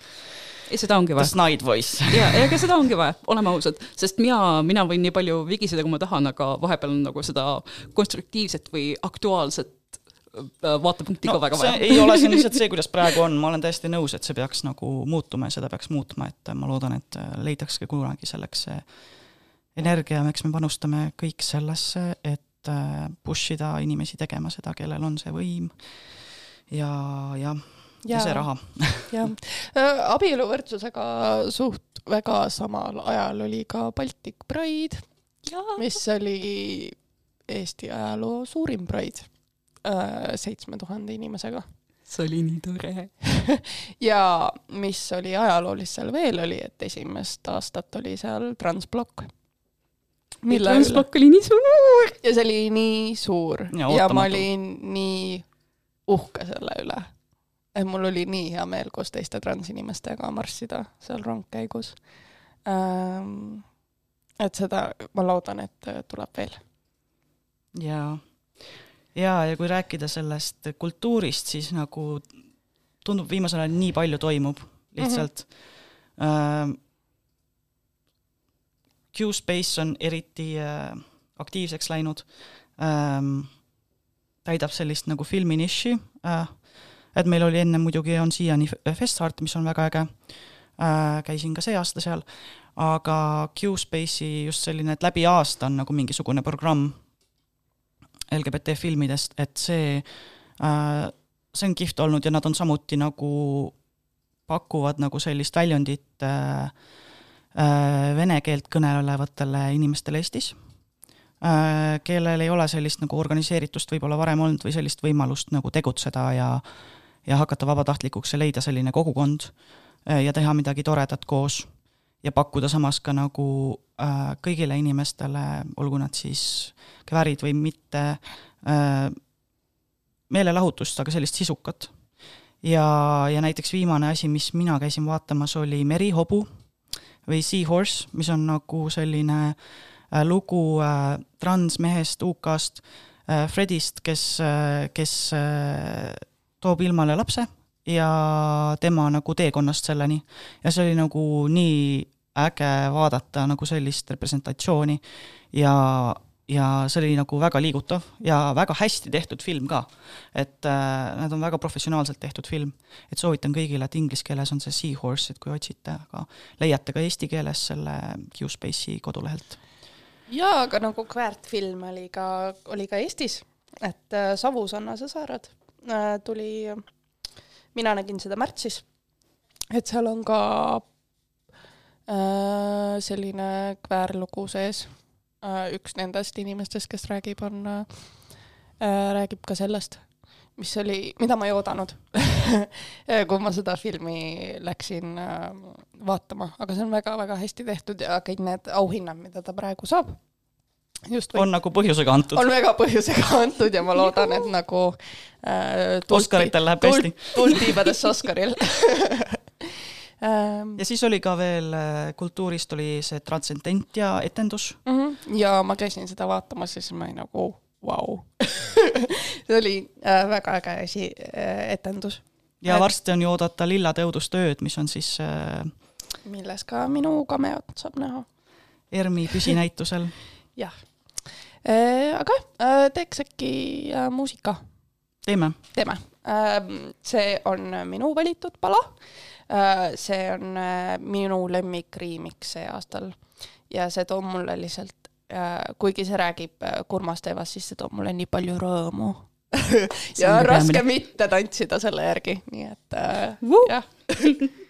S4: Seda ongi vaja.
S2: Snide Voice.
S4: ja, ega seda ongi vaja, oleme ausad, sest mina, mina võin nii palju vigiseda, kui ma tahan, aga vahepeal on nagu seda konstruktiivset või aktuaalset äh, vaatepunkti no, ka väga vaja.
S2: ei ole see lihtsalt see, kuidas praegu on, ma olen täiesti nõus, et see peaks nagu muutuma ja seda peaks muutma, et ma loodan, et leidaks ka kunagi selleks energia, eks me panustame kõik sellesse, et et äh, push ida inimesi tegema seda, kellel on see võim. ja, jah, ja see raha.
S3: jah, abieluvõrdsusega suht väga samal ajal oli ka Baltic Pride, mis oli Eesti ajaloo suurim Pride seitsme tuhande inimesega.
S4: see oli nii tore.
S3: ja mis oli ajaloolist seal veel, oli, et esimest aastat oli seal transblokk.
S4: transblokk oli nii suur.
S3: ja see oli nii suur
S2: Ja
S3: ja, ja ma olin nii uhke selle üle. Et mul oli nii hea meel koos teiste transinimestega marssida seal rongkäigus ähm,. et seda, ma loodan, et äh, tuleb veel.
S2: ja, ja, ja kui rääkida sellest kultuurist, siis nagu tundub viimasel ajal nii palju toimub lihtsalt mm. -hmm. Q-Space on eriti äh, aktiivseks läinud ähm,, täidab sellist nagu filmi niši äh,, et meil oli enne muidugi on siiani Festart, mis on väga äge. Äh,, käisin ka see aasta seal, aga Q-Space'i just selline, et läbi aasta on nagu mingisugune programm LGBT filmidest, et see äh,, see on kihvt olnud ja nad on samuti nagu, pakuvad nagu sellist väljundit äh, äh, vene keelt kõnelevatele inimestele Eestis. Äh,, kellel ei ole sellist nagu organiseeritust võib-olla varem olnud või sellist võimalust nagu tegutseda ja ja hakata vabatahtlikuks ja leida selline kogukond äh, ja teha midagi toredat koos ja pakkuda samas ka nagu äh, kõigile inimestele, olgu nad siis kvärid või mitte äh,, meelelahutust, aga sellist sisukat. ja, ja näiteks viimane asi, mis mina käisin vaatamas, oli Merihobu või Seahorse, mis on nagu selline äh, lugu äh, transmehest UK-st äh,, Fredist, kes äh,, kes äh, toob ilmale lapse ja tema nagu teekonnast selleni. Ja see oli nagu nii äge vaadata nagu sellist representatsiooni. Ja, ja see oli nagu väga liigutav ja väga hästi tehtud film ka. et äh, nad on väga professionaalselt tehtud film, et soovitan kõigile, et inglise keeles on see Seahorse, et kui otsite, aga leiate ka eesti keeles selle Q-Space'i kodulehelt.
S3: jaa, aga nagu Kvärt-film oli ka, oli ka Eestis, et äh, Savusanna sõsarad äh, tuli, mina nägin seda märtsis, et seal on ka äh, selline kväärlugu sees äh,. üks nendest inimestest, kes räägib, on äh,, räägib ka sellest, mis oli, mida ma ei oodanud kui ma seda filmi läksin äh, vaatama, aga see on väga-väga hästi tehtud ja kõik need auhinnad, mida ta praegu saab, just
S2: on nagu põhjusega antud.
S3: on väga põhjusega antud ja ma loodan, et nagu äh,
S2: Oscaritel läheb hästi.
S3: tuld tiibadesse Oscaril
S2: ja siis oli ka veel äh, kultuurist oli see Transcendentia etendus,
S3: Mhm. ja ma käisin seda vaatamas ja siis ma olin nagu vau. see oli äh, väga äge esi- äh, etendus,
S2: ja varsti on ju oodata Lillade õudustööd, mis on siis äh,
S3: milles ka minu cameot saab näha.
S2: ERMi püsinäitusel.
S3: jah. Aga äh, teeks äkki äh, muusika
S2: teeme.
S3: teeme. see on minu valitud pala. see on äh, minu lemmik remix see aastal ja see toob mulle lihtsalt, kuigi see räägib äh, kurmast teemast, siis see toob mulle nii palju rõõmu. Ja raske mitte tantsida selle järgi, nii et äh, jah.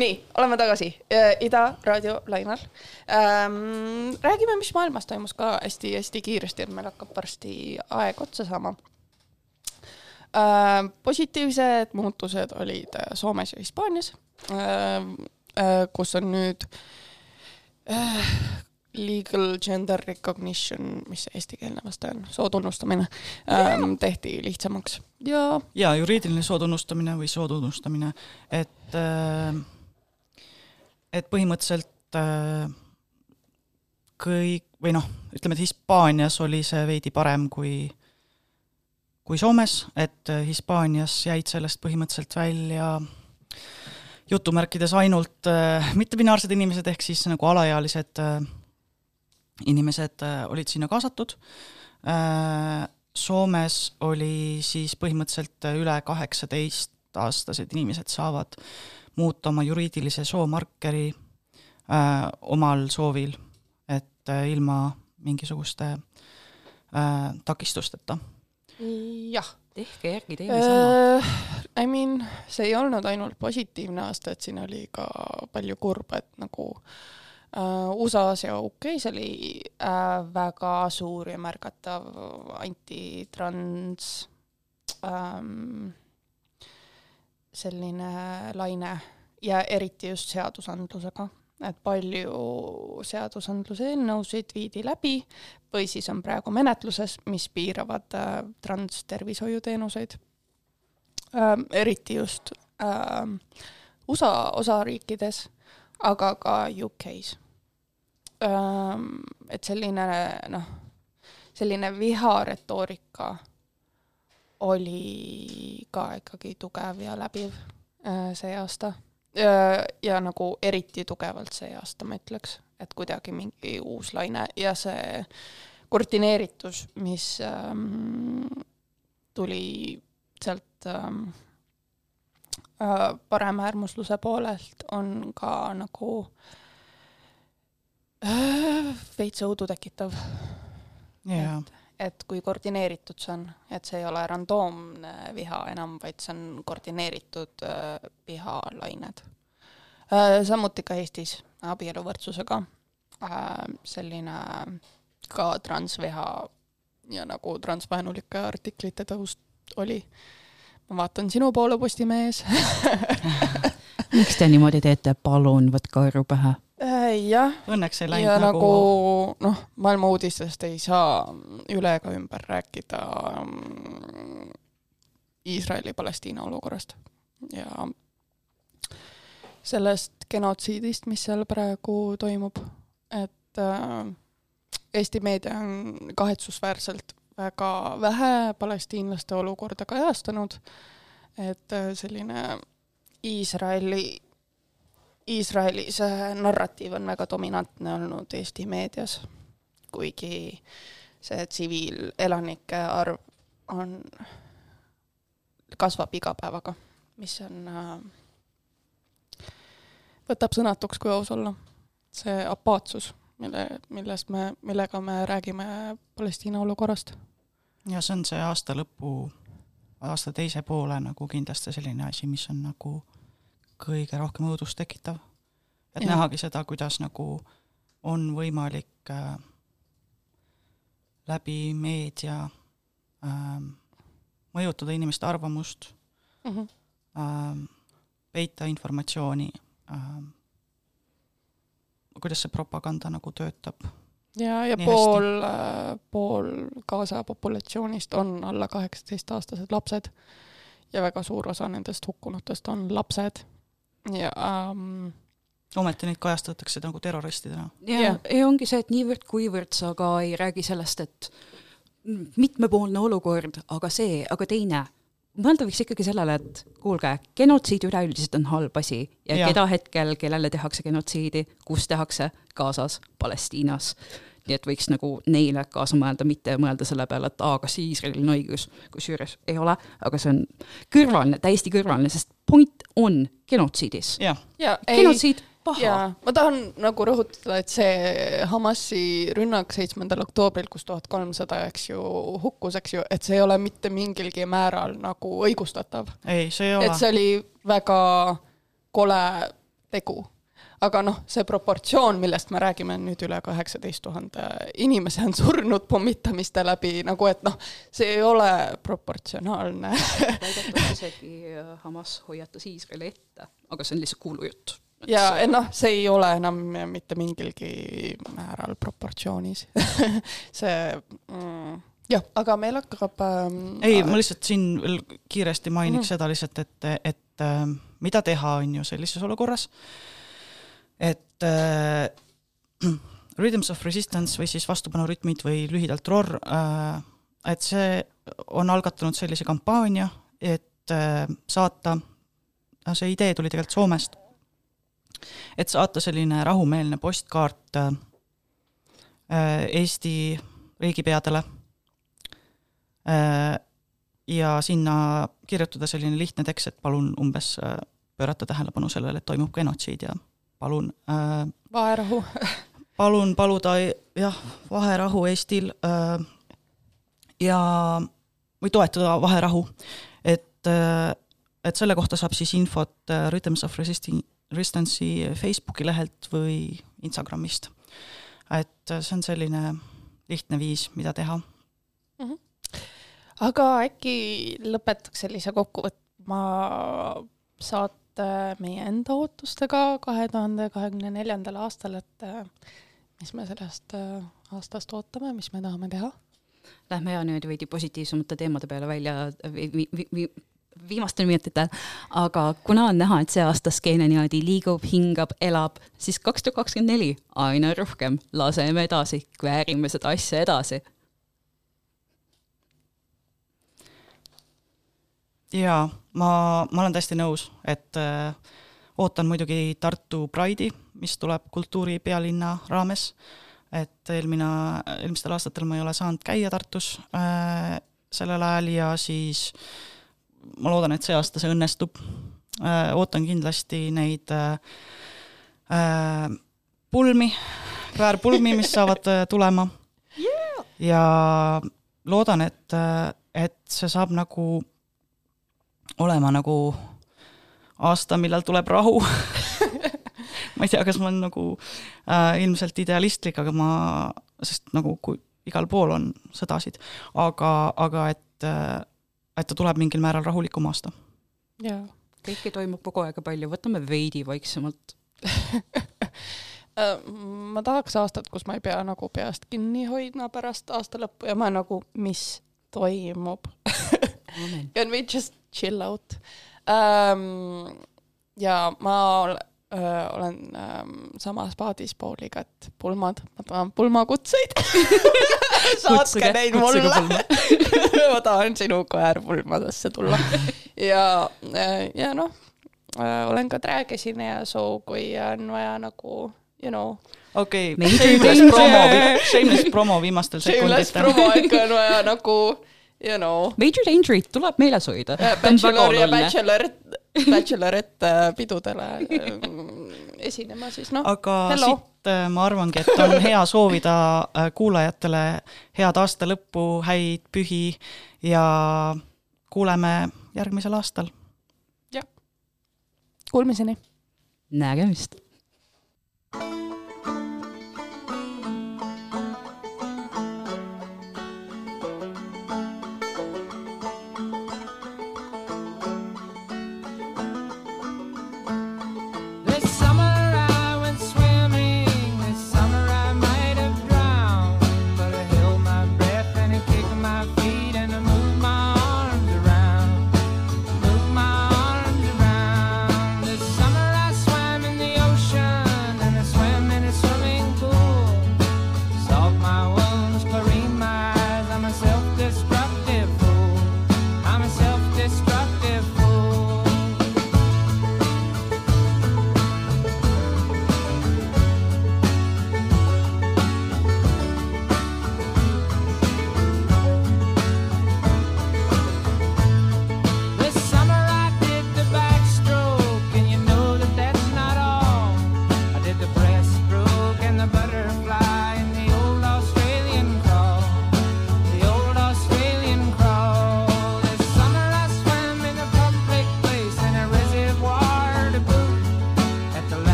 S3: nii, oleme tagasi Ida raadio lainel ähm,. räägime, mis maailmas toimus ka hästi-hästi kiiresti, et meil hakkab varsti aeg otsa saama ähm,. positiivsed muutused olid äh, Soomes ja Hispaanias ähm,, äh, kus on nüüd äh, legal gender recognition, mis see eestikeelne vaste on, sootunnustamine ähm,, tehti lihtsamaks ja
S2: ja juriidiline sootunnustamine või sootunnustamine, et, et põhimõtteliselt äh, kõik või noh, ütleme, et Hispaanias oli see veidi parem kui, kui Soomes, et äh, Hispaanias jäid sellest põhimõtteliselt välja jutumärkides ainult äh, mittebinaarsed inimesed ehk siis nagu alaealised äh, inimesed äh, olid sinna kaasatud. Äh, Soomes oli siis põhimõtteliselt üle kaheksateist aastased inimesed saavad muuta oma juriidilise soomarkeri äh, omal soovil, et äh, ilma mingisuguste äh, takistusteta.
S3: jah
S4: tehke järgi, teeme sama.
S3: Uh, I mean, see ei olnud ainult positiivne aasta, et siin oli ka palju kurba, et nagu uh, USA-s ja UK-s oli uh, väga suur ja märgatav antitrans um, selline laine ja eriti just seadusandlusega, et palju seadusandluse eelnõusid viidi läbi või siis on praegu menetluses, mis piiravad äh, transtervishoiuteenuseid ähm,. eriti just ähm, USA osariikides, aga ka UK-s ähm,. et selline noh, selline viharetoorika oli ka ikkagi tugev ja läbiv äh, see aasta. Ja, ja nagu eriti tugevalt see aasta, ma ütleks, et kuidagi mingi uus laine ja see koordineeritus, mis ähm, tuli sealt ähm, äh, paremäärmusluse poolelt, on ka nagu äh, veits õudu tekitav,
S2: jaa,
S3: et kui koordineeritud see on, et see ei ole randoomne viha enam, vaid see on koordineeritud äh, vihalained äh,. samuti ka Eestis abieluvõrdsusega äh, selline ka transviha ja nagu transvaenulike artiklite tõus oli. ma vaatan sinu poole Postimehes
S4: miks te niimoodi teete, palun võtke aru pähe.
S3: äh,. jah,
S2: õnneks ei läinud
S3: ja
S2: nagu,
S3: nagu noh, maailma uudistest ei saa üle ega ümber rääkida mm, Iisraeli-Palestiina olukorrast ja sellest genotsiidist, mis seal praegu toimub, et äh, Eesti meedia on kahetsusväärselt väga vähe palestiinlaste olukorda kajastanud, et äh, selline Iisraeli Iisraeli see narratiiv on väga dominantne olnud Eesti meedias, kuigi see tsiviilelanike arv on, kasvab iga päevaga, mis on äh,, võtab sõnatuks, kui aus olla. see apaatsus, mille, millest me, millega me räägime Palestiina olukorrast.
S2: ja see on see aasta lõpu, aasta teise poole nagu kindlasti selline asi, mis on nagu kõige rohkem õudust tekitav. et ja. nähagi seda, kuidas nagu on võimalik äh, läbi meedia äh, mõjutada inimeste arvamust äh,, peita informatsiooni äh,, kuidas see propaganda nagu töötab.
S3: ja, ja
S2: Nii
S3: pool, pool Gaza populatsioonist on alla kaheksateistaastased lapsed ja väga suur osa nendest hukkunutest on lapsed ja ähm,
S2: ometi neid kajastatakse nagu terroristidena.
S4: ja ja ongi see, et niivõrd-kuivõrd sa ka ei räägi sellest, et mitmepoolne olukord, aga see, aga teine. mõelda võiks ikkagi sellele, et kuulge, genotsiid üleüldiselt on halb asi ja, ja keda hetkel, kellele tehakse genotsiidi, kus tehakse, Gazas, Palestiinas. nii et võiks nagu neile kaasa mõelda, mitte mõelda selle peale, et aa, kas Iisraelil on õigus, kusjuures ei ole, aga see on kõrvaline, täiesti kõrvaline, sest point on genotsiidis. genotsiid, paha.
S3: jaa, ma tahan nagu rõhutada, et see Hamasi rünnak seitsmendal oktoobril, kus tuhat kolmsada, eks ju, hukkus, eks ju, et see ei ole mitte mingilgi määral nagu õigustatav.
S2: ei, see ei ole
S3: et see oli väga kole tegu aga noh, see proportsioon, millest me räägime, on nüüd üle kaheksateist tuhande inimese on surnud pommitamiste läbi, nagu et noh, see ei ole proportsionaalne
S4: väidetavalt isegi äh, Hamas hoiatas Iisraeli ette, aga see on lihtsalt kuulujutt.
S3: ja noh, see ei ole enam mitte mingilgi määral proportsioonis see mm, jah, aga meil hakkab ähm,
S2: ei, ma lihtsalt siin veel kiiresti mainiks mm. seda lihtsalt, et, et äh, mida teha, on ju, sellises olukorras äh, et äh, Rhythms of Resistance või siis vastupanurütmid või lühidalt ROR äh,, et see on algatanud sellise kampaania, et äh, saata, see idee tuli tegelikult Soomest, et saata selline rahumeelne postkaart äh, Eesti riigipeadele äh, ja sinna kirjutada selline lihtne tekst, et palun umbes äh, pöörata tähelepanu sellele, et toimub genotsiid ja palun äh,.
S3: vaherahu
S2: palun paluda jah, vaherahu Eestil äh, ja, või toetada vaherahu, et äh,, et selle kohta saab siis infot äh, Rhythms of Resistance'i Facebooki lehelt või Instagramist. et äh, see on selline lihtne viis, mida teha mm.
S3: -hmm. aga äkki lõpetaks sellise kokkuvõtma saate Äh, meie enda ootustega kahe tuhande kahekümne neljandal aastal, et äh, mis me sellest äh, aastast ootame, mis me tahame teha?
S4: Lähme ja nüüd veidi positiivsemate teemade peale välja vi, vi, vi, viimastel minutitel, aga kuna on näha, et see aasta skeene niimoodi liigub, hingab, elab, siis kaks tuhat kakskümmend neli aina rohkem. Laseme edasi, kväärime seda asja edasi
S2: jaa, ma, ma olen täiesti nõus, et äh, ootan muidugi Tartu Pride'i, mis tuleb kultuuripealinna raames, et eelmine, eelmistel aastatel ma ei ole saanud käia Tartus äh, sellel ajal ja siis ma loodan, et see aasta see õnnestub. Äh,. ootan kindlasti neid äh, äh pulmi, kväärpulmi, mis saavad äh, tulema. Yeah.. ja loodan, et, äh, et see saab nagu olema nagu aasta, millal tuleb rahu. Ma ei tea, kas ma olen nagu äh, ilmselt idealistlik, aga ma, sest nagu kui igal pool on sõdasid, aga, aga et äh,, et ta tuleb mingil määral rahulikum aasta.
S3: jaa.
S4: kõike toimub kogu aeg palju, võtame veidi vaiksemalt.
S3: Äh, ma tahaks aastat, kus ma ei pea nagu peast kinni hoidma pärast aasta lõppu ja ma nagu, mis toimub? Can we just chill out um,? ja ma ol, öö, olen ähm, samas paadis Pauliga, et pulmad, ma tahan pulmakutseid saatke neid mulle ma tahan sinu koerpulmadesse tulla ja, ja noh, olen ka träägesineja soo, kui on vaja nagu you know
S2: okei okay., shameless promo, shameless promo viimastel sekunditel.
S3: Shameless promo ikka on vaja nagu you know.
S4: Major Dangerit tuleb meeles hoida.
S3: Bachelor ja bachelor, bachelorette äh, pidudele äh, esinema siis noh.
S2: aga hello. siit äh, ma arvangi, et on hea soovida kuulajatele head aasta lõppu, häid pühi ja kuuleme järgmisel aastal.
S3: jah, kuulmiseni.
S4: nägemist